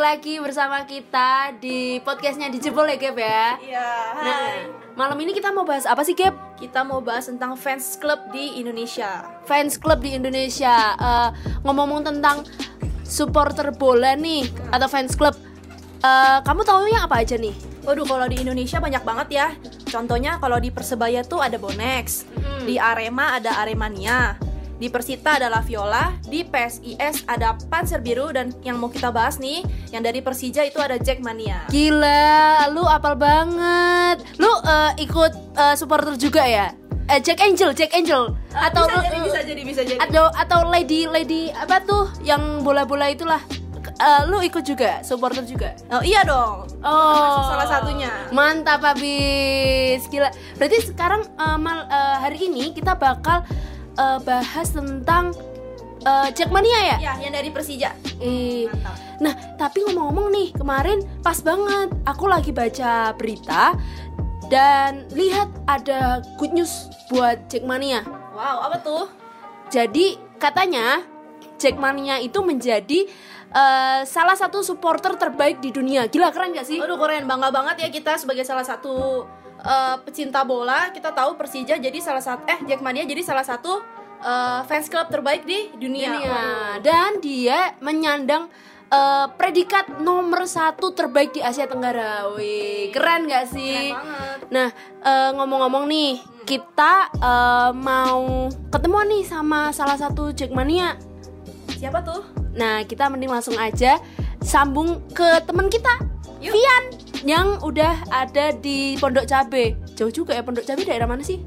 balik lagi bersama kita di podcastnya Dijebol ya Gap ya Iya, Nah, malam ini kita mau bahas apa sih Gap? Kita mau bahas tentang fans club di Indonesia. Fans club di Indonesia Eh, Ngomong-ngomong tentang supporter bola nih Atau fans club eh, Kamu taunya apa aja nih? Waduh, kalau di Indonesia banyak banget ya. Contohnya kalau di Persebaya tuh ada Bonex, Hmm. di Arema ada Aremania, di Persita ada La Viola, di PSIS ada Panzer Biru dan yang mau kita bahas nih, yang dari Persija itu ada Jackmania. Gila, lu apal banget Lu eh, ikut eh, supporter juga ya? Eh, Jack Angel, Jack Angel Atau bisa lu- jadi, bisa jadi, bisa jadi. atau atau lady lady apa tuh yang bola-bola itulah Eh, lu ikut juga supporter juga Oh iya dong. oh salah satunya. mantap habis gila berarti sekarang eh, mal- eh, hari ini kita bakal eh, bahas tentang eh, Jackmania ya Ya, yang dari Persija. Eh, Mantap. nah tapi ngomong-ngomong nih kemarin pas banget aku lagi baca berita dan lihat ada good news buat Jackmania Wow, apa tuh? jadi katanya Jackmania itu menjadi eh, salah satu supporter terbaik di dunia. Gila keren gak sih? Aduh keren bangga banget ya kita sebagai salah satu eh, pecinta bola kita tahu Persija jadi salah satu eh Jackmania jadi salah satu eh, fans club terbaik di dunia. Dunia. Waduh. Dan dia menyandang eh, predikat nomor satu terbaik di Asia Tenggara. Wih, keren gak sih? Keren banget. Nah, eh, ngomong-ngomong nih, kita eh, mau ketemuan nih sama salah satu Jackmania. Siapa tuh? Nah, kita mending langsung aja sambung ke temen kita, Yuk. Vian, yang udah ada di Pondok Cabe. Jauh juga ya Pondok Cabe daerah mana sih?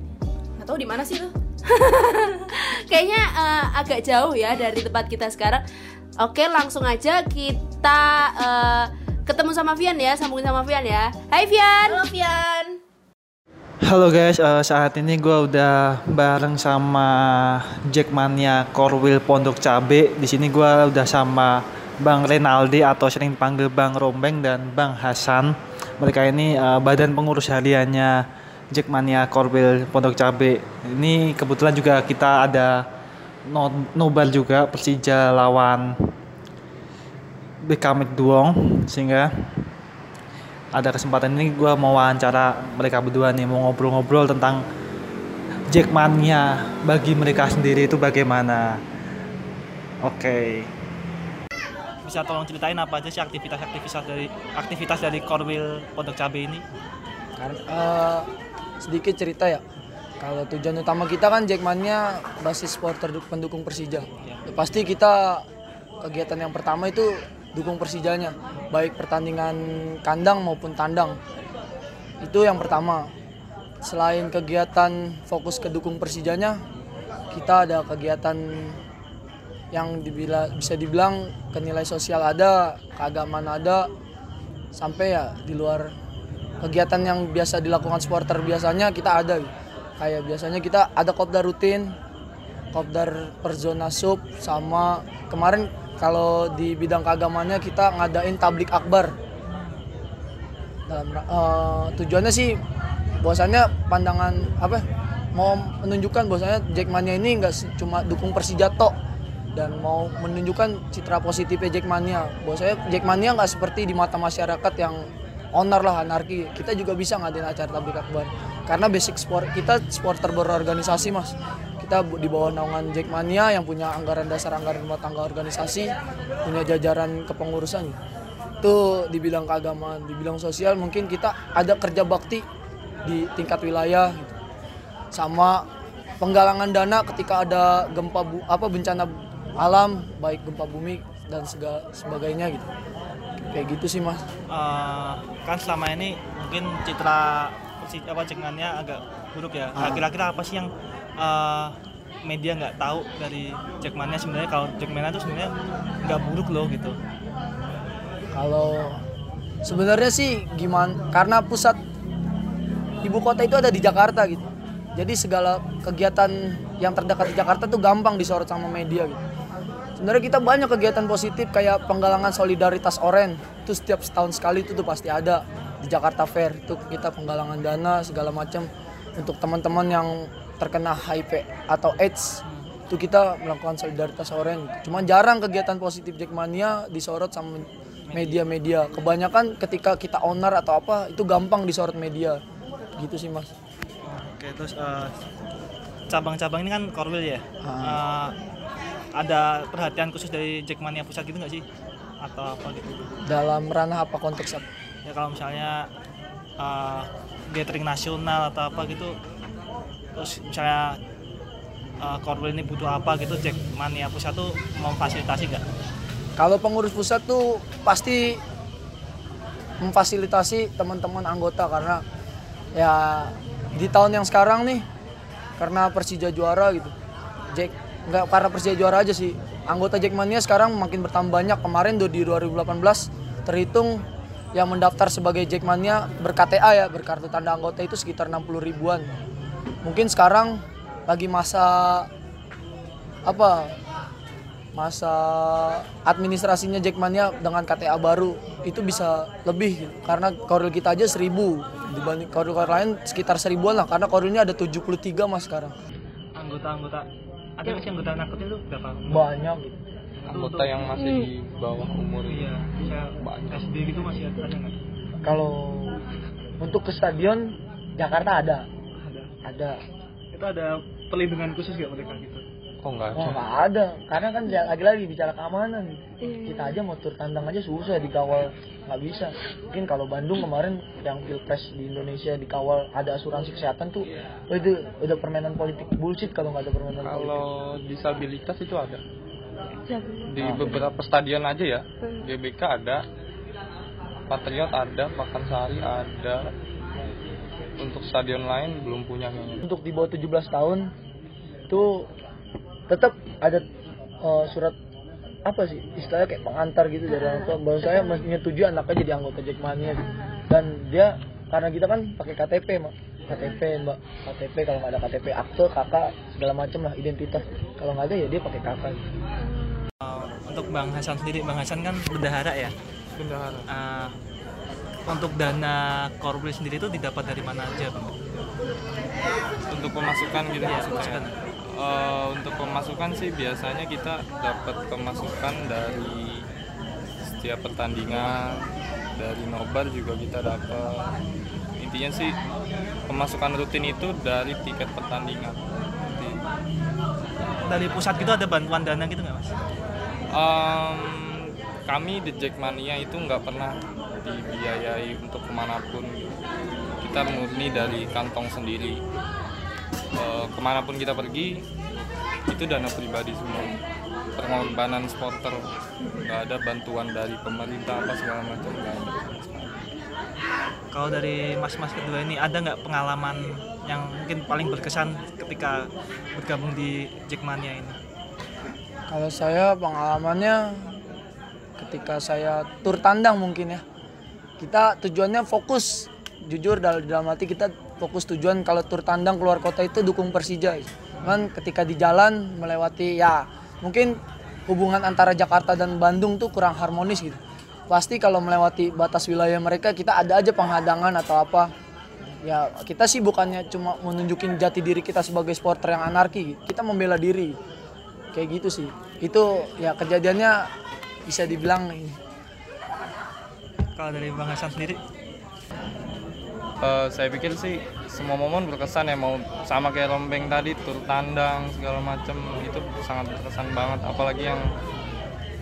Nggak tahu di mana sih tuh? Kayaknya eh, agak jauh ya dari tempat kita sekarang. Oke, langsung aja kita eh, ketemu sama Vian ya, sambungin sama Vian ya. Hai Vian. Halo Vian. Halo guys, eh, saat ini gue udah bareng sama Jackmania Korwil Pondok Cabe. Di sini gue udah sama Bang Renaldi atau sering panggil Bang Rombeng dan Bang Hasan. Mereka ini eh, badan pengurus hariannya Jackmania Korwil Pondok Cabe. Ini kebetulan juga kita ada no- nobar juga Persija lawan Bekamik Duong sehingga ada kesempatan ini gue mau wawancara mereka berdua nih mau ngobrol-ngobrol tentang Jackmania bagi mereka sendiri itu bagaimana oke bisa tolong ceritain apa aja sih aktivitas-aktivitas dari aktivitas dari Korwil Pondok Cabe ini Karena eh, sedikit cerita ya. Kalau tujuan utama kita kan Jackmania basis supporter du- pendukung Persija. Ya, pasti kita kegiatan yang pertama itu dukung Persijanya, baik pertandingan kandang maupun tandang. Itu yang pertama. Selain kegiatan fokus ke dukung Persijanya, kita ada kegiatan yang dibila, bisa dibilang kenilai sosial ada, keagamaan ada, sampai ya di luar kegiatan yang biasa dilakukan supporter biasanya kita ada. Kayak biasanya kita ada kopdar rutin kopdar per zona sub sama kemarin kalau di bidang keagamannya kita ngadain tablik akbar. Dalam eh, tujuannya sih bahwasannya pandangan apa mau menunjukkan bahwasanya Jackmania ini nggak cuma dukung Persija tok dan mau menunjukkan citra positifnya Jackmania bahwasanya Jackmania nggak seperti di mata masyarakat yang onar lah anarki. Kita juga bisa ngadain acara tablik akbar. Karena basic sport kita supporter berorganisasi mas. Kita di bawah naungan Jackmania yang punya anggaran dasar anggaran rumah tangga organisasi punya jajaran kepengurusan. Itu di bidang keagamaan di bidang sosial mungkin kita ada kerja bakti di tingkat wilayah gitu. sama penggalangan dana ketika ada gempa bu, apa bencana alam baik gempa bumi dan segala sebagainya gitu kayak gitu sih mas Eh, kan selama ini mungkin citra apa Jackmania agak buruk ya Ah. kira-kira apa sih yang eh, media nggak tahu dari Jackmania sebenarnya kalau Jackmania itu sebenarnya nggak buruk loh gitu Kalau sebenarnya sih gimana? Karena pusat ibu kota itu ada di Jakarta gitu. Jadi segala kegiatan yang terdekat di Jakarta tuh gampang disorot sama media gitu. Sebenarnya kita banyak kegiatan positif kayak penggalangan solidaritas oren. Itu setiap setahun sekali itu tuh pasti ada di Jakarta Fair. Itu kita penggalangan dana segala macam untuk teman-teman yang terkena HIV atau AIDS. Itu kita melakukan solidaritas oren. Cuman jarang kegiatan positif Jackmania disorot sama media-media. Kebanyakan ketika kita owner atau apa itu gampang disorot media. Gitu sih mas. Oke, terus eh, cabang-cabang ini kan Korwil ya. Ah. Eh, ada perhatian khusus dari Jackmania pusat gitu nggak sih? Atau apa gitu? Dalam ranah apa konteks apa? Ya kalau misalnya eh, gathering nasional atau apa gitu, terus misalnya eh, Korwil ini butuh apa gitu, Jackmania pusat tuh memfasilitasi nggak? Kalau pengurus pusat tuh pasti memfasilitasi teman-teman anggota karena ya di tahun yang sekarang nih karena Persija juara gitu. Jack nggak karena Persija juara aja sih. Anggota Jackmania sekarang makin bertambah banyak. Kemarin di 2018 terhitung yang mendaftar sebagai Jackmania ber-KTA ya, berkartu tanda anggota itu sekitar 60 ribuan. Mungkin sekarang lagi masa apa masa administrasinya Jackmania dengan KTA baru itu bisa lebih gitu. karena koril kita aja 1000 dibanding koril lain sekitar seribuan lah karena korilnya ada 73 mas sekarang Anggota-anggota ada nggak sih anggota nakutnya tuh berapa? banyak gitu. anggota yang masih di bawah umur Iya, saya Banyak. SD gitu masih ada ada nggak? kalau untuk ke stadion Jakarta ada Ada. ada Itu ada perlindungan khusus nggak mereka gitu? Kok nggak oh ada? nggak ada. Karena kan lagi-lagi bicara keamanan. Kita aja mau tur tandang aja susah dikawal nggak bisa. Mungkin kalau Bandung kemarin yang pilpres di Indonesia dikawal ada asuransi kesehatan tuh oh itu udah permainan politik bullshit kalau nggak ada permainan politik. kalau disabilitas itu ada? Di beberapa stadion aja ya? GBK ada Patriot ada Pakansari ada. Untuk stadion lain belum punya kayaknya. Untuk di bawah 17 tahun itu tetap ada eh, surat apa sih istilahnya kayak pengantar gitu dari orang tua bahwa saya menyetujui anaknya jadi anggota Jackmania gitu. dan dia karena kita kan pakai KTP mak KTP mbak KTP kalau nggak ada KTP akte kakak segala macam lah identitas kalau nggak ada ya dia pakai kakak Untuk Bang Hasan sendiri, Bang Hasan kan bendahara ya. bendahara Eh, untuk dana Korwil sendiri itu didapat dari mana aja, Bang? untuk pemasukan gitu maksudnya pemasukan. Eh, untuk pemasukan sih biasanya kita dapat pemasukan dari setiap pertandingan dari nobar juga kita dapat. Intinya sih pemasukan rutin itu dari tiket pertandingan. Dari pusat gitu ada bantuan dana gitu nggak, Mas? em, kami di Jackmania itu nggak pernah dibiayai untuk ke mana pun. Kita murni dari kantong sendiri Eh, ke mana pun kita pergi itu dana pribadi semua. Pengorbanan supporter. Nggak ada bantuan dari pemerintah apa segala macam nggak ada. Kalau dari mas-mas kedua ini ada nggak pengalaman yang mungkin paling berkesan ketika bergabung di Jackmania ini? kalau saya pengalamannya ketika saya tur tandang mungkin ya. Kita tujuannya fokus jujur dalam dalam hati kita fokus tujuan kalau tur tandang keluar kota itu dukung Persija. Kan ketika di jalan melewati ya mungkin hubungan antara Jakarta dan Bandung tuh kurang harmonis gitu. Pasti kalau melewati batas wilayah mereka kita ada aja penghadangan atau apa. Ya kita sih bukannya cuma menunjukin jati diri kita sebagai supporter yang anarki. Kita membela diri. Kayak gitu sih. Itu ya kejadiannya bisa dibilang ini. Kalau dari Bang Hasan sendiri, Eh, saya pikir sih semua momen berkesan ya mau sama kayak rombeng tadi tur tandang segala macam itu sangat berkesan banget. Apalagi yang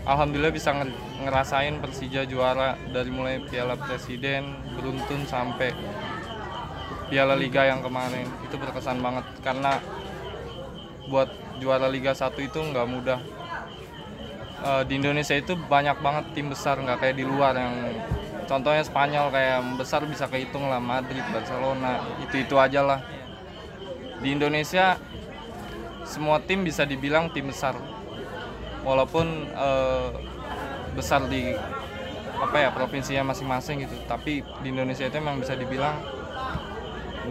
alhamdulillah bisa nger- ngerasain Persija juara dari mulai Piala Presiden beruntun sampai Piala Liga yang kemarin. Itu berkesan banget karena buat juara Liga 1 itu nggak mudah. Eh, di Indonesia itu banyak banget tim besar nggak kayak di luar yang contohnya Spanyol kayak besar bisa kehitung lah Madrid, Barcelona itu itu aja lah. Di Indonesia semua tim bisa dibilang tim besar. Walaupun eh, besar di apa ya provinsinya masing-masing gitu. Tapi di Indonesia itu memang bisa dibilang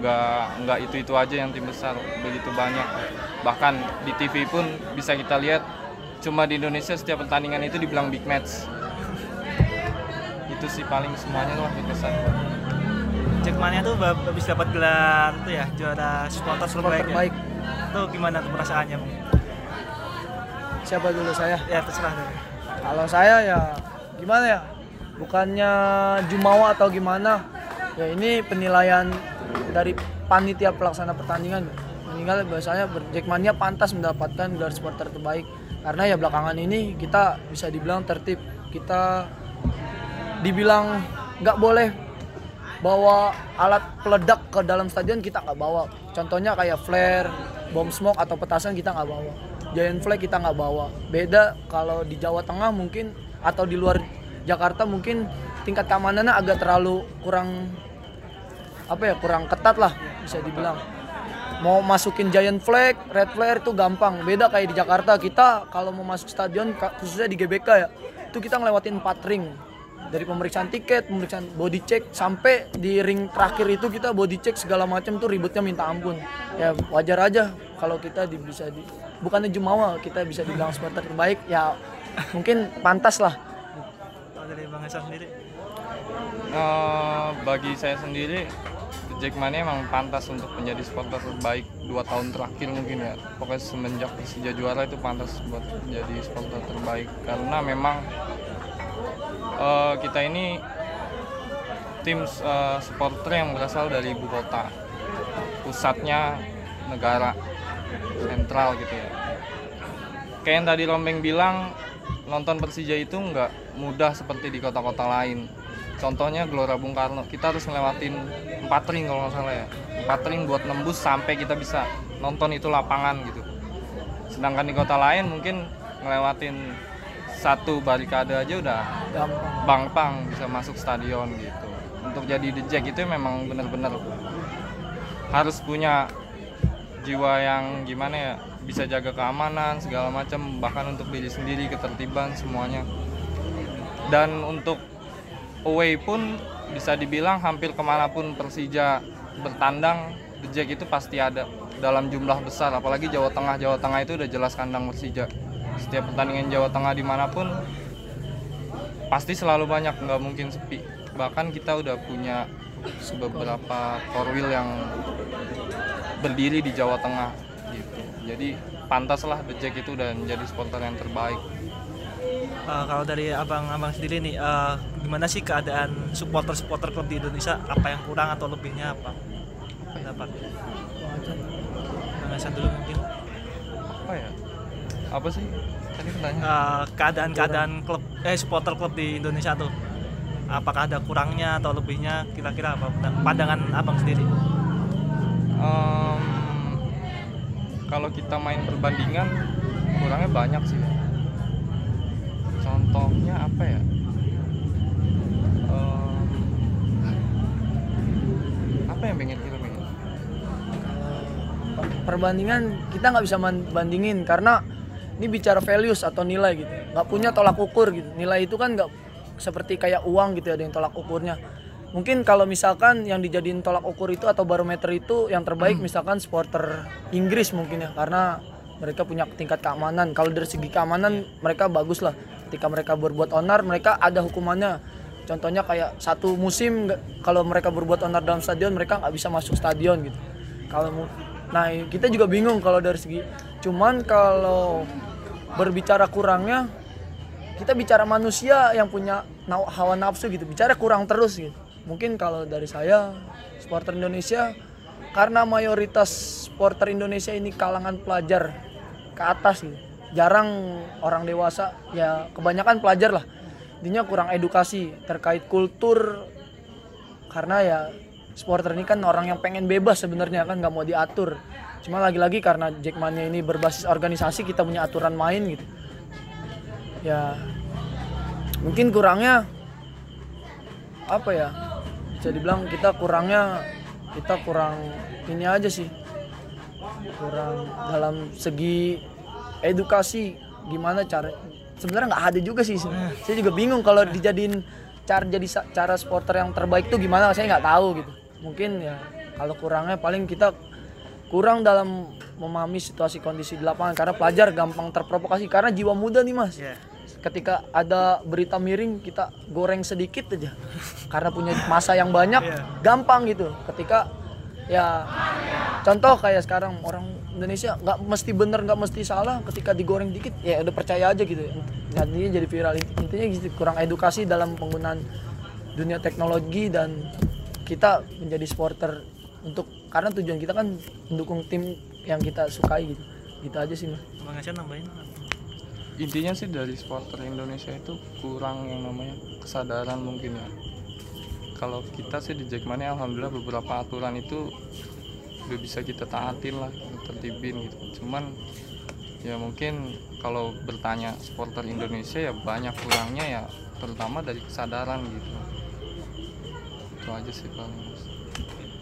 nggak nggak itu itu aja yang tim besar begitu banyak. Bahkan di TV pun bisa kita lihat cuma di Indonesia setiap pertandingan itu dibilang big match itu sih paling semuanya lah berkesan Jackmania tuh habis dapat gelar itu ya juara supporter terbaik. ya? terbaik Itu gimana tuh perasaannya, Bang? siapa dulu saya Ya terserah deh. kalau saya ya gimana ya bukannya jumawa atau gimana ya ini penilaian dari panitia pelaksana pertandingan meninggal biasanya Jackmania pantas mendapatkan gelar supporter terbaik karena ya belakangan ini kita bisa dibilang tertib kita dibilang nggak boleh bawa alat peledak ke dalam stadion kita nggak bawa. Contohnya kayak flare bom smoke atau petasan kita nggak bawa. Giant flag kita nggak bawa. Beda kalau di Jawa Tengah mungkin atau di luar Jakarta mungkin tingkat keamanannya agak terlalu kurang apa ya kurang ketat lah bisa dibilang. Mau masukin giant flag red flag itu gampang. Beda kayak di Jakarta kita kalau mau masuk stadion khususnya di GBK ya itu kita ngelewatin 4 ring dari pemeriksaan tiket, pemeriksaan body check sampai di ring terakhir itu kita body check segala macam tuh ributnya minta ampun. Ya wajar aja kalau kita di, bisa di bukannya jumawa kita bisa dibilang supporter terbaik ya mungkin pantas lah. Kalau dari Bang Hasan sendiri Eh, bagi saya sendiri Jackmania emang pantas untuk menjadi supporter terbaik dua tahun terakhir mungkin ya pokoknya semenjak Persija juara itu pantas buat menjadi supporter terbaik karena memang eh, kita ini tim eh, supporter yang berasal dari ibu kota. Pusatnya negara sentral gitu ya. Kayak yang tadi Rombeng bilang nonton Persija itu nggak mudah seperti di kota-kota lain. Contohnya Gelora Bung Karno. Kita harus ngelewatin empat ring kalau nggak salah ya. Empat ring buat nembus sampai kita bisa nonton itu lapangan gitu. Sedangkan di kota lain mungkin ngelewatin satu barikade aja udah Gampang. bangpang bisa masuk stadion gitu. Untuk jadi The Jack itu memang benar-benar harus punya jiwa yang gimana ya bisa jaga keamanan segala macam bahkan untuk diri sendiri ketertiban semuanya. Dan untuk away pun bisa dibilang hampir ke mana pun Persija bertandang The Jack itu pasti ada dalam jumlah besar apalagi Jawa Tengah. Jawa Tengah itu udah jelas kandang Persija setiap pertandingan Jawa Tengah di mana pun pasti selalu banyak nggak mungkin sepi. Bahkan kita udah punya beberapa korwil yang berdiri di Jawa Tengah gitu. Jadi pantaslah The Jack itu dan menjadi supporter yang terbaik. Eh, kalau dari abang-abang sendiri nih eh, gimana sih keadaan supporter-supporter klub di Indonesia? Apa yang kurang atau lebihnya apa? Pendapat. Bang Hasan dulu mungkin. Apa ya apa sih? Tadi pertanyaan Eh, keadaan-keadaan klub eh supporter klub di Indonesia tuh apakah ada kurangnya atau lebihnya? Kira-kira apa? Pandangan abang sendiri. Em, kalau kita main perbandingan kurangnya banyak sih. Contohnya apa ya? Apa yang pengen kita pengen perbandingan kita nggak bisa bandingin karena ini bicara values atau nilai gitu. Nggak punya tolak ukur gitu. Nilai itu kan nggak seperti kayak uang gitu ada yang tolak ukurnya. Mungkin kalau misalkan yang dijadiin tolak ukur itu atau barometer itu yang terbaik misalkan supporter Inggris mungkin ya karena mereka punya tingkat keamanan. Kalau dari segi keamanan mereka bagus lah. Ketika mereka berbuat onar mereka ada hukumannya. Contohnya kayak satu musim kalau mereka berbuat onar dalam stadion mereka nggak bisa masuk stadion gitu. Kalau nah kita juga bingung kalau dari segi cuman kalau berbicara kurangnya kita bicara manusia yang punya hawa nafsu gitu. Bicara kurang terus gitu. Mungkin kalau dari saya supporter Indonesia karena mayoritas supporter Indonesia ini kalangan pelajar ke atas gitu. Jarang orang dewasa ya kebanyakan pelajar lah. Intinya kurang edukasi terkait kultur karena ya supporter ini kan orang yang pengen bebas sebenarnya kan nggak mau diatur cuma lagi-lagi karena Jackmania ini berbasis organisasi kita punya aturan main gitu. Ya mungkin kurangnya apa ya bisa dibilang kita kurangnya kita kurang ini aja sih. Kurang dalam segi edukasi gimana cara sebenarnya nggak ada juga sih. Saya juga bingung kalau dijadiin cara jadi cara supporter yang terbaik tuh gimana saya nggak tahu gitu. Mungkin ya kalau kurangnya paling kita kurang dalam memahami situasi kondisi di lapangan karena pelajar gampang terprovokasi karena jiwa muda nih mas. Iya. ketika ada berita miring kita goreng sedikit aja. Karena punya masa yang banyak Iya. gampang gitu. Ketika ya contoh kayak sekarang orang Indonesia nggak mesti bener nggak mesti salah ketika digoreng dikit ya udah percaya aja gitu. Nantinya jadi viral. Intinya gitu kurang edukasi dalam penggunaan dunia teknologi dan kita menjadi supporter untuk karena tujuan kita kan mendukung tim yang kita sukai gitu. Gitu aja sih mas. Bang Hasan nambahin intinya sih dari supporter Indonesia itu kurang yang namanya kesadaran mungkin ya. Kalau kita sih di Jackmania alhamdulillah beberapa aturan itu udah bisa kita taatin lah tertibin gitu. Cuman ya mungkin kalau bertanya supporter Indonesia ya banyak kurangnya ya terutama dari kesadaran gitu. Itu aja sih paling Mas.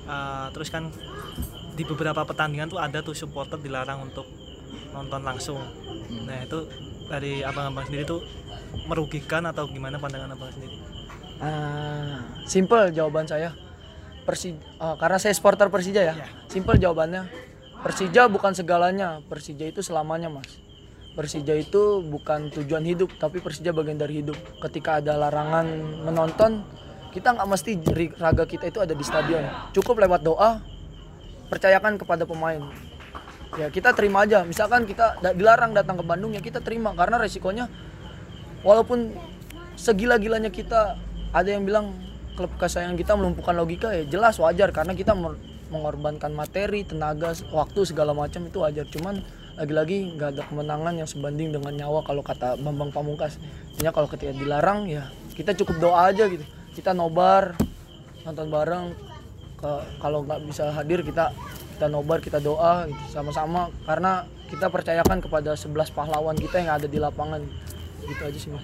Uh, terus kan di beberapa pertandingan tuh ada tuh supporter dilarang untuk nonton langsung. Nah itu dari abang-abang sendiri tuh merugikan atau gimana pandangan abang sendiri? Ah, simple jawaban saya. Persi ah, karena saya supporter Persija ya. Simple jawabannya. Persija bukan segalanya, Persija itu selamanya, Mas. Persija itu bukan tujuan hidup, tapi Persija bagian dari hidup. Ketika ada larangan menonton, kita nggak mesti raga kita itu ada di stadion. Cukup lewat doa, percayakan kepada pemain. Ya kita terima aja. Misalkan kita dilarang datang ke Bandung ya kita terima karena resikonya walaupun segila-gilanya kita ada yang bilang klub kesayangan kita melumpuhkan logika ya jelas wajar karena kita mengorbankan materi, tenaga, waktu segala macam itu wajar. Cuman lagi-lagi nggak ada kemenangan yang sebanding dengan nyawa kalau kata Bambang Pamungkas. Intinya kalau ketika dilarang ya kita cukup doa aja gitu. Kita nobar, nonton bareng. Ke- kalau nggak bisa hadir kita kita nobar, kita doa gitu sama-sama karena kita percayakan kepada 11 pahlawan kita yang ada di lapangan. Gitu aja sih, Mas.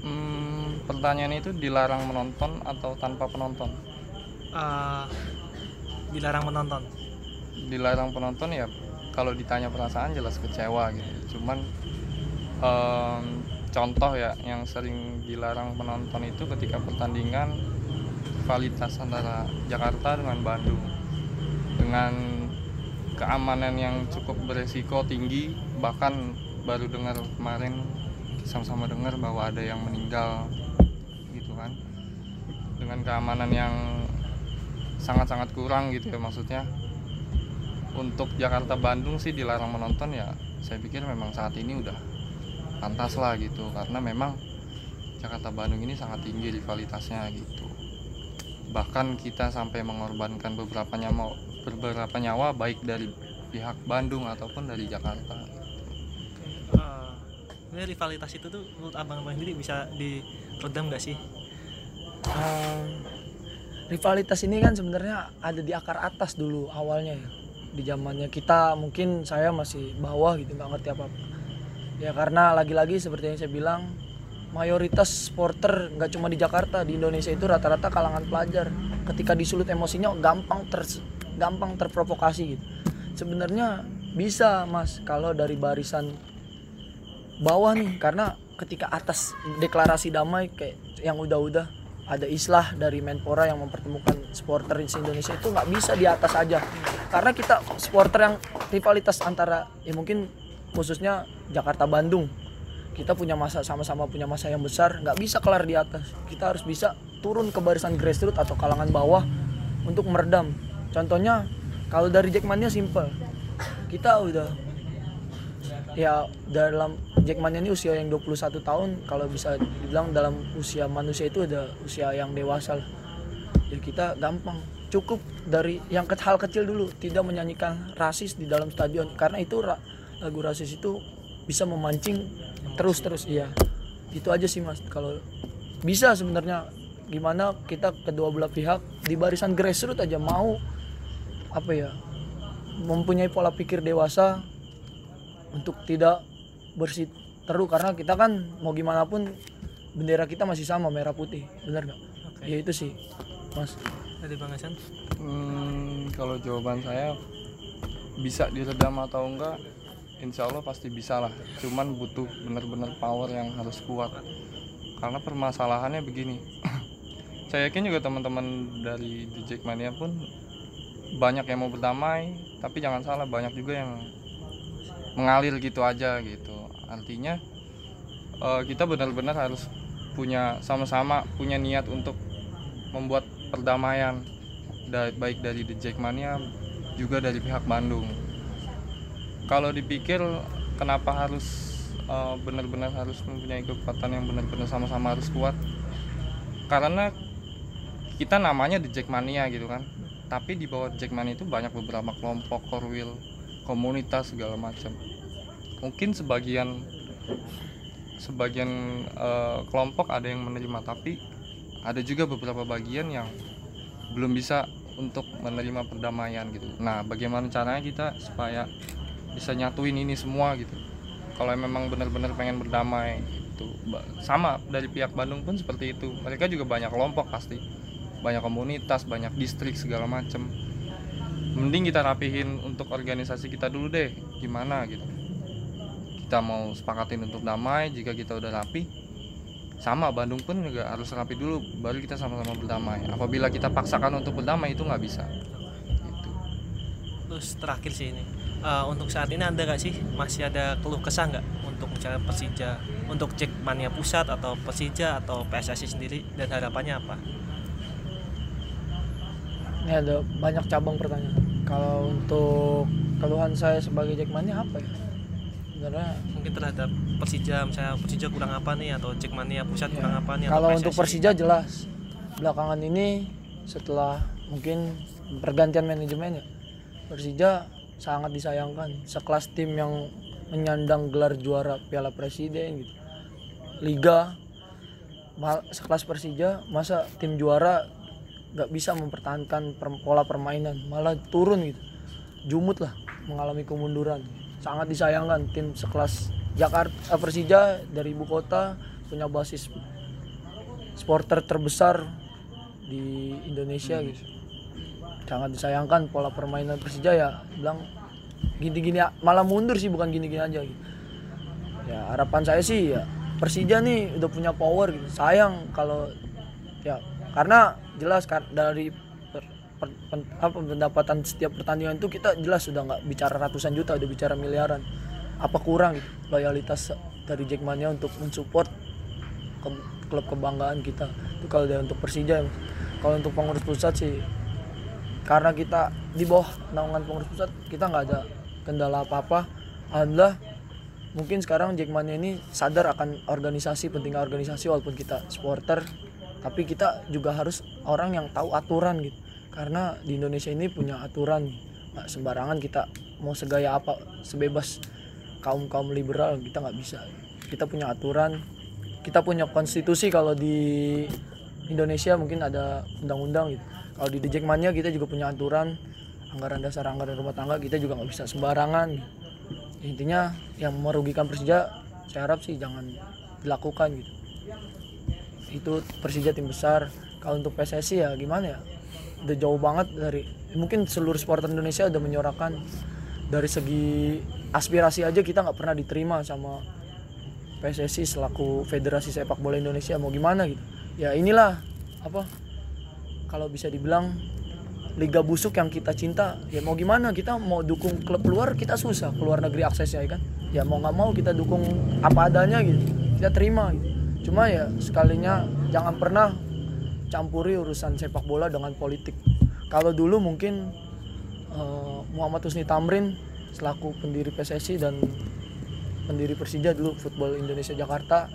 Hmm, pertanyaan itu dilarang menonton atau tanpa penonton Uh, dilarang menonton. dilarang penonton ya kalau ditanya perasaan jelas kecewa gitu cuman em, contoh ya yang sering dilarang penonton itu ketika pertandingan rivalitas antara Jakarta dengan Bandung. Dengan keamanan yang cukup beresiko tinggi bahkan baru dengar kemarin sama-sama dengar bahwa ada yang meninggal gitu kan. Dengan keamanan yang sangat-sangat kurang gitu ya maksudnya. Untuk Jakarta Bandung sih dilarang menonton ya saya pikir memang saat ini udah pantas lah gitu karena memang Jakarta Bandung ini sangat tinggi rivalitasnya gitu. Bahkan kita sampai mengorbankan beberapa nyawa beberapa nyawa baik dari pihak Bandung ataupun dari Jakarta. Uh, ini rivalitas itu tuh menurut abang-abang sendiri bisa diredam gak sih? Um, rivalitas ini kan sebenarnya ada di akar atas dulu awalnya ya. Di zamannya kita mungkin saya masih bawah gitu nggak ngerti apa apa ya karena lagi-lagi seperti yang saya bilang mayoritas supporter nggak cuma di Jakarta di Indonesia itu rata-rata kalangan pelajar. Ketika disulut emosinya gampang ter gampang terprovokasi gitu. Sebenarnya bisa mas kalau dari barisan bawah nih. Karena ketika atas deklarasi damai kayak yang udah-udah ada islah dari Menpora yang mempertemukan supporter di Indonesia itu nggak bisa di atas aja. Karena kita supporter yang rivalitas antara ya mungkin khususnya Jakarta Bandung. Kita punya masa sama-sama punya masa yang besar nggak bisa kelar di atas. Kita harus bisa turun ke barisan grassroots atau kalangan bawah untuk meredam. Contohnya kalau dari Jackmania simple. Kita udah ya dalam Jackmania ini usia yang 21 tahun kalau bisa dibilang dalam usia manusia itu ada usia yang dewasa lah. Jadi kita gampang cukup dari yang hal kecil dulu tidak menyanyikan rasis di dalam stadion. Karena itu lagu rasis itu bisa memancing terus terus iya. Itu aja sih mas. Kalau bisa sebenarnya gimana kita kedua belah pihak di barisan grassroots aja mau apa ya mempunyai pola pikir dewasa untuk tidak bersih teru karena kita kan mau gimana pun bendera kita masih sama merah putih. Benar nggak? Oke. ya itu sih mas. Dari Bang Hasan? Hmm, kalau jawaban saya bisa diredam atau enggak, insya Allah pasti bisa lah. Cuman butuh benar-benar power yang harus kuat. Karena permasalahannya begini, saya yakin juga teman-teman dari di Jackmania pun banyak yang mau berdamai, tapi jangan salah banyak juga yang mengalir gitu aja gitu. Artinya eh, kita benar-benar harus punya sama-sama punya niat untuk membuat perdamaian da- baik dari The Jackmania juga dari pihak Bandung kalau dipikir kenapa harus eh, benar-benar harus mempunyai kekuatan yang benar-benar sama-sama harus kuat? Karena kita namanya di Jackmania gitu kan. Tapi di bawah Jackmania itu banyak beberapa kelompok korwil komunitas segala macam. Mungkin sebagian sebagian eh, kelompok ada yang menerima tapi ada juga beberapa bagian yang belum bisa untuk menerima perdamaian gitu. Nah bagaimana caranya kita supaya bisa nyatuin ini semua gitu. Kalau memang benar-benar pengen berdamai itu sama dari pihak Bandung pun seperti itu. Mereka juga banyak kelompok pasti. Banyak komunitas banyak distrik segala macem. Mending kita rapihin untuk organisasi kita dulu deh. Gimana gitu. Kita mau sepakatin untuk damai jika kita udah rapi sama. Bandung pun juga harus rapi dulu baru kita sama-sama berdamai. Apabila kita paksakan untuk berdamai itu nggak bisa. Gitu. Terus terakhir sih ini Eh, untuk saat ini ada nggak sih masih ada keluh kesah nggak untuk misalnya Persija untuk Jackmania pusat atau Persija atau PSSI sendiri dan harapannya apa? Ini ada banyak cabang pertanyaan. Kalau untuk keluhan saya sebagai Jackmania apa ya? Sebenarnya Mungkin terhadap Persija misalnya Persija kurang apa nih atau Jackmania pusat Ya, kurang apa nih Kalau untuk? Persija jelas belakangan ini setelah mungkin pergantian manajemen ya Persija sangat disayangkan. Sekelas tim yang menyandang gelar juara Piala Presiden gitu. Liga sekelas Persija masa tim juara nggak bisa mempertahankan per- pola permainan. Malah turun gitu. Jumut lah mengalami kemunduran. Sangat disayangkan tim sekelas Jakarta eh, Persija dari ibu kota punya basis supporter terbesar di Indonesia gitu sangat disayangkan pola permainan Persija ya. Bilang gini-gini malah mundur sih bukan gini-gini aja gitu. ya harapan saya sih ya Persija nih udah punya power gitu. Sayang kalau ya karena jelas kan dari per- per- pen- apa pendapatan setiap pertandingan itu kita jelas sudah nggak bicara ratusan juta udah bicara miliaran. Apa kurang gitu loyalitas dari Jackmania untuk mensupport ke- klub kebanggaan kita. Itu kalau dari untuk Persija. Kalau untuk pengurus pusat sih karena kita di bawah naungan pengurus pusat kita nggak ada kendala apa-apa. Alhamdulillah mungkin sekarang Jackmania ini sadar akan organisasi pentingnya organisasi walaupun kita supporter tapi kita juga harus orang yang tahu aturan gitu. Karena di Indonesia ini punya aturan. Nggak sembarangan kita mau segaya apa sebebas kaum kaum liberal kita nggak bisa. Kita punya aturan. Kita punya konstitusi kalau di Indonesia mungkin ada undang-undang gitu kalau di Jackmania kita juga punya aturan anggaran dasar anggaran rumah tangga kita juga nggak bisa sembarangan. Intinya yang merugikan Persija saya harap sih jangan dilakukan gitu. Itu Persija tim besar. Kalau untuk PSSI ya gimana ya? Udah jauh banget dari mungkin seluruh supporter Indonesia udah menyuarakan dari segi aspirasi aja kita nggak pernah diterima sama PSSI selaku Federasi Sepak Bola Indonesia mau gimana gitu. Ya inilah apa kalau bisa dibilang liga busuk yang kita cinta ya mau gimana kita mau dukung klub luar kita susah. Keluar negeri aksesnya ya kan? Ya mau nggak mau kita dukung apa adanya gitu. Kita terima gitu. Cuma ya sekalinya jangan pernah campuri urusan sepak bola dengan politik. Kalau dulu mungkin eh, Muhammad Husni Tamrin selaku pendiri PSSI dan pendiri Persija dulu Football Indonesia Jakarta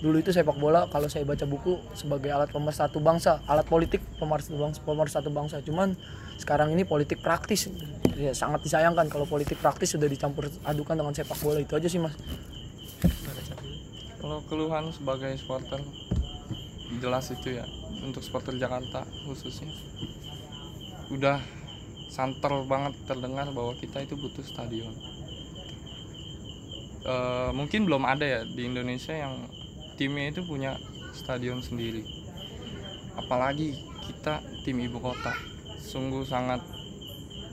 dulu itu sepak bola kalau saya baca buku sebagai alat pemersatu bangsa alat politik pemersatu bangsa pemersatu bangsa. Cuman sekarang ini politik praktis. Ya sangat disayangkan kalau politik praktis sudah dicampur adukan dengan sepak bola. Itu aja sih mas. Kalau keluhan sebagai supporter jelas itu ya. Untuk supporter Jakarta khususnya. Udah santer banget terdengar bahwa kita itu butuh stadion. Eh, mungkin belum ada ya di Indonesia yang timnya itu punya stadion sendiri. Apalagi kita tim ibu kota. Sungguh sangat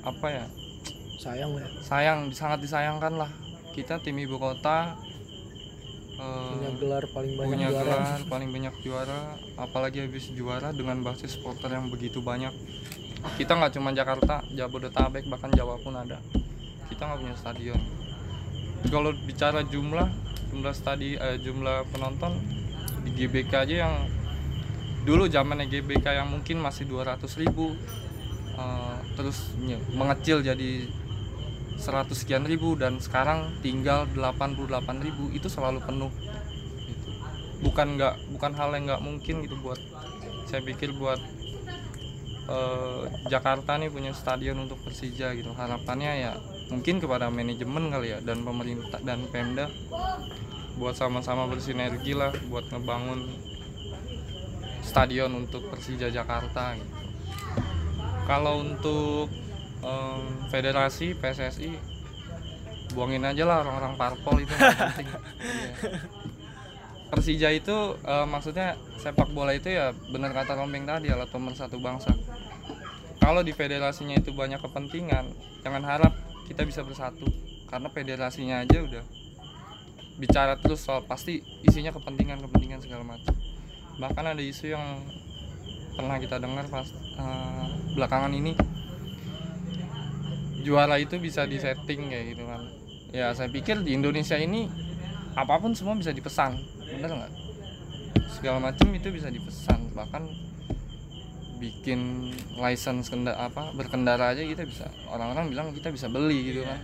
apa ya sayang ya. sayang sangat disayangkan lah. Kita tim ibu kota eh, punya gelar paling banyak punya juara. gelar paling banyak juara. Apalagi habis juara dengan basis supporter yang begitu banyak. Kita nggak cuma Jakarta Jabodetabek bahkan Jawa pun ada. Kita nggak punya stadion. Kalau bicara jumlah jumlah stadi eh, jumlah penonton di GBK aja yang dulu zamannya GBK yang mungkin masih 200 ribu eh, terus mengecil jadi 100 sekian ribu dan sekarang tinggal 88 ribu itu selalu penuh gitu. bukan nggak bukan hal yang nggak mungkin gitu buat saya pikir buat eh, Jakarta nih punya stadion untuk Persija gitu harapannya ya mungkin kepada manajemen kali ya dan pemerintah dan Pemda buat sama-sama bersinergi lah buat ngebangun stadion untuk Persija Jakarta gitu. Kalau untuk em, federasi PSSI buangin aja lah orang-orang parpol itu penting. Iya. Persija itu eh, maksudnya sepak bola itu ya benar kata Rombeng tadi alat pemersatu bangsa. Kalau di federasinya itu banyak kepentingan jangan harap kita bisa bersatu. Karena federasinya aja udah bicara terus soal pasti isinya kepentingan kepentingan segala macam. Bahkan ada isu yang pernah kita dengar pas eh, belakangan ini. Juara itu bisa disetting kayak gitu kan. Ya saya pikir di Indonesia ini apa pun semua bisa dipesan bener nggak? Segala macam itu bisa dipesan bahkan bikin license kenda apa berkendara aja kita bisa orang-orang bilang kita bisa beli gitu kan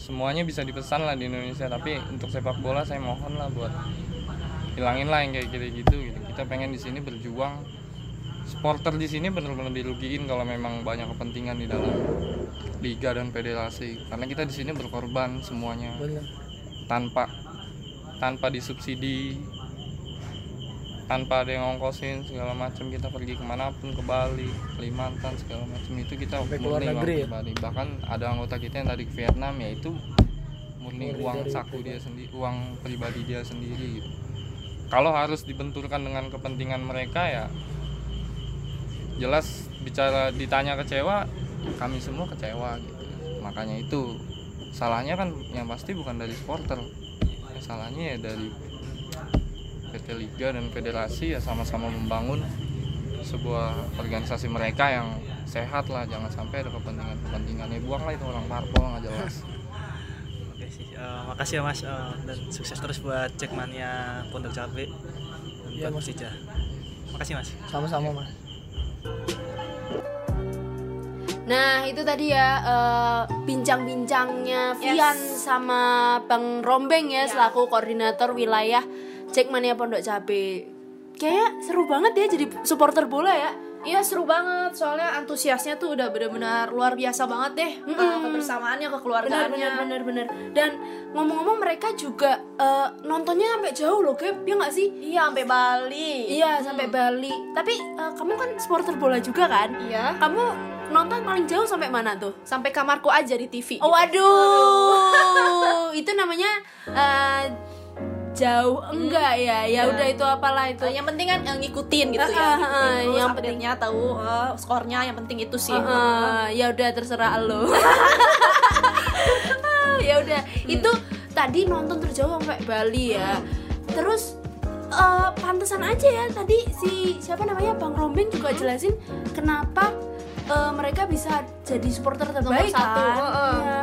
semuanya bisa dipesan lah di Indonesia tapi untuk sepak bola saya mohon lah buat hilangin lah yang kayak gitu gitu. Gitu kita pengen di sini berjuang. Supporter di sini benar-benar dirugiin kalau memang banyak kepentingan di dalam liga dan federasi. Karena kita di sini berkorban semuanya. Bener. Tanpa tanpa disubsidi tanpa ada yang ngongkosin segala macam kita pergi ke mana pun ke Bali Kalimantan segala macam itu kita Sampai murni negeri uang ya? pribadi bahkan ada anggota kita yang tadi ke Vietnam ya itu murni Murni uang dari saku dia sendiri uang pribadi dia sendiri gitu. Kalau harus dibenturkan dengan kepentingan mereka ya jelas bicara ditanya kecewa kami semua kecewa gitu. Makanya itu salahnya kan yang pasti bukan dari supporter. Ya, salahnya ya dari PT Liga dan federasi ya sama-sama membangun sebuah organisasi mereka yang sehat lah. Jangan sampai ada kepentingan-kepentingannya buang lah itu orang parpol nggak jelas. Oke sih, eh, makasih ya Mas eh, dan sukses terus buat Jackmania Pondok Cabe dan Iya, buat Mas. Persija. Makasih Mas. sama-sama mas. Nah itu tadi ya eh, bincang-bincangnya Vian sama Bang Rombeng ya. selaku koordinator wilayah Jackmania Pondok Cabe. Kayaknya seru banget ya jadi supporter bola ya. Iya seru banget soalnya antusiasnya tuh udah benar-benar luar biasa banget deh uh, kebersamaannya Bener kekeluargaannya bener bener bener. Dan ngomong-ngomong mereka juga eh, nontonnya sampai jauh loh, Gap. Ya nggak sih? iya sampai Bali Iya sampai Bali. Tapi eh, kamu kan supporter bola juga kan? iya Kamu nonton paling jauh sampai mana tuh? sampai kamarku aja di TV Oh, waduh, itu namanya eh, jauh enggak ya? Ya udah itu apalah itu. Uh, yang penting kan uh, ngikutin gitu Ah, ya ah, ngikutin ah, terus yang update-nya tahu uh, skornya yang penting itu sih Eh, ya udah terserah lo. ya udah, itu tadi nonton terjauh sampai Bali ya. Terus eh, pantesan aja ya tadi si siapa namanya Bang Rombeng juga jelasin kenapa eh, mereka bisa jadi supporter terbaik satu, kan. heeh. Iya.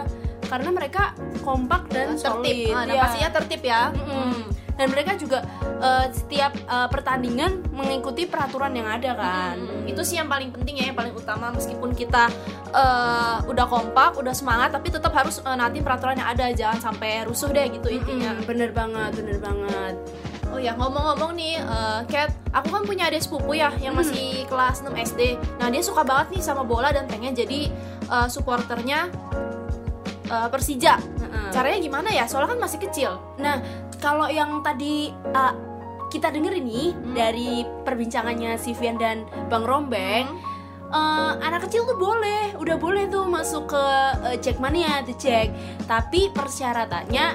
Karena mereka kompak dan tertib solid. Ah, dan Iya. pastinya tertib ya Mm-mm. Dan mereka juga eh, setiap eh, pertandingan mengikuti peraturan yang ada kan. Hmm, itu sih yang paling penting ya yang paling utama meskipun kita eh, udah kompak udah semangat tapi tetap harus eh, nanti peraturan yang ada jangan sampai rusuh deh gitu intinya Mm, bener banget, bener banget. Oh ya ngomong-ngomong nih, eh, Kat, aku kan punya adik sepupu ya yang masih kelas 6 SD. Nah dia suka banget nih sama bola dan pengen jadi eh, supporternya eh, Persija. Heeh. Caranya gimana ya? Soalnya kan masih kecil. Nah, kalau yang tadi uh, kita denger ini Hmm. dari perbincangannya si Vian dan Bang Rombeng, Hmm. uh, anak kecil tuh boleh, udah boleh tuh masuk ke uh, Jackmania, The Jack. Tapi persyaratannya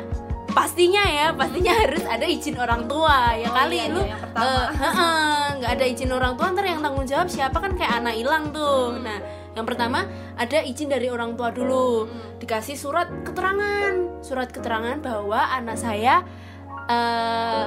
pastinya ya, pastinya harus ada izin orang tua ya Oh, kali iya, lu iya, pertama. uh, heeh, nggak ada izin orang tua ntar yang tanggung jawab siapa kan kayak anak hilang tuh. Nah, yang pertama ada izin dari orang tua dulu, dikasih surat keterangan, surat keterangan bahwa anak saya eh,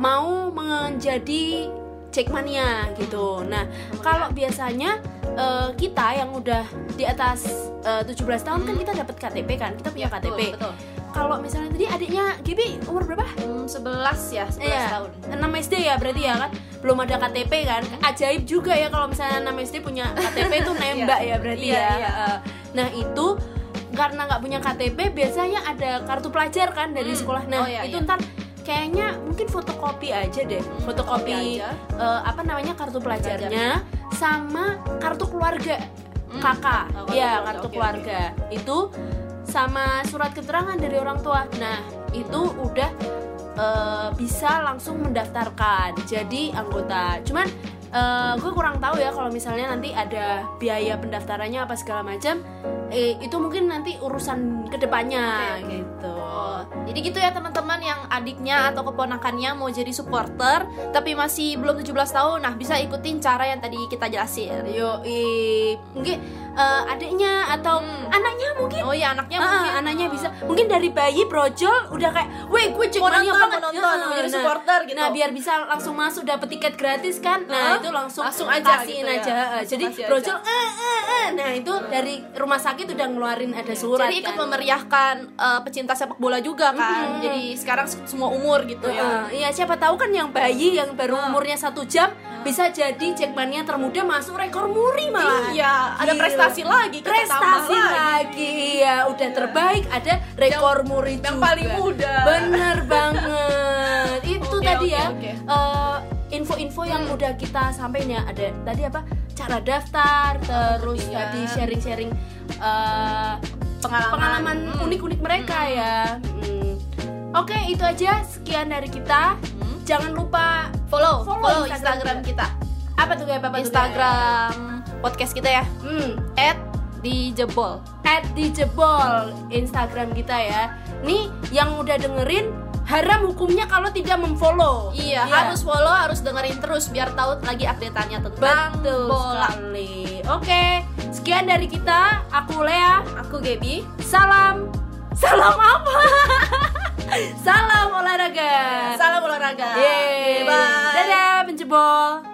mau menjadi Jackmania gitu. Nah, kalau biasanya eh, kita yang udah di atas eh, 17 tahun kan kita dapat KTP kan, kita punya KTP. Betul, betul. Kalau misalnya tadi adiknya Gibi umur berapa? Hmm, 11 ya, 11 Iya, tahun. 6 SD ya berarti ya kan? Belum ada KTP kan? Ajaib juga ya kalau misalnya 6 SD punya KTP itu nembak ya berarti Iya, ya. iya. Nah itu karena nggak punya KTP biasanya ada kartu pelajar kan dari sekolah. Nah Oh, iya, itu iya. ntar kayaknya mungkin fotokopi aja deh. Fotokopi fotokopi aja. eh, apa namanya kartu pelajarnya sama kartu keluarga kakak. Oh, kartu ya keluarga, kartu oke, keluarga. Itu sama surat keterangan dari orang tua. Nah itu udah eh, bisa langsung mendaftarkan jadi anggota. Cuman eh, gue kurang tahu ya kalau misalnya nanti ada biaya pendaftarannya apa segala macam eh, itu mungkin nanti urusan ke depannya Oke, oke. gitu Oh, jadi gitu ya teman-teman yang adiknya atau keponakannya mau jadi supporter tapi masih belum 17 tahun. Nah, bisa ikutin cara yang tadi kita jelasin. yo mungkin eh, adiknya atau Hmm. anaknya mungkin Oh iya, anaknya Ah, mungkin anaknya bisa mungkin dari bayi brojol udah kayak weh gue cek mania banget nonton, Ya, mau jadi supporter gitu. nah biar bisa langsung masuk dapat tiket gratis kan nah itu langsung Langsung aja kasihin gitu ya. aja Langsung jadi kasih aja. brojol eh, eh, eh. nah itu dari rumah sakit udah ngeluarin ada surat Jadi ikut kan. memeriahkan eh, pecinta sepak bola juga kan. Mhm. Jadi sekarang se- semua umur gitu ya. Iya siapa tahu kan yang bayi yang baru umurnya satu jam bisa jadi Jackmania termuda masuk rekor muri malah. Iya, ada Gila. prestasi lagi, kita prestasi lagi. ya udah terbaik ada rekor muri yang juga. paling muda. Bener banget. Itu Oke, tadi oke, ya oke. eh, info-info yang udah kita sampaikan ya. Ada tadi apa? Cara daftar, terus Iya. tadi sharing-sharing eh, Pengalaman. pengalaman Hmm. unik-unik mereka ya. Hmm. Oke, itu aja sekian dari kita. Jangan lupa Follow, Follow follow, Instagram Instagram, kita. apa tuh kayak apa tuh, Instagram podcast kita ya. Hmm. At dijebol. at dijebol Instagram kita ya. Nih yang udah dengerin haram hukumnya kalau tidak memfollow. Iya, harus follow, harus dengerin terus biar tahu lagi update-annya tentang betul bola. sekali. Oke, sekian dari kita. Aku Lea. Aku Gaby. Salam. Salam apa? Salam olahraga. Salam olahraga. Yeay. Bye. Dadah penjebol.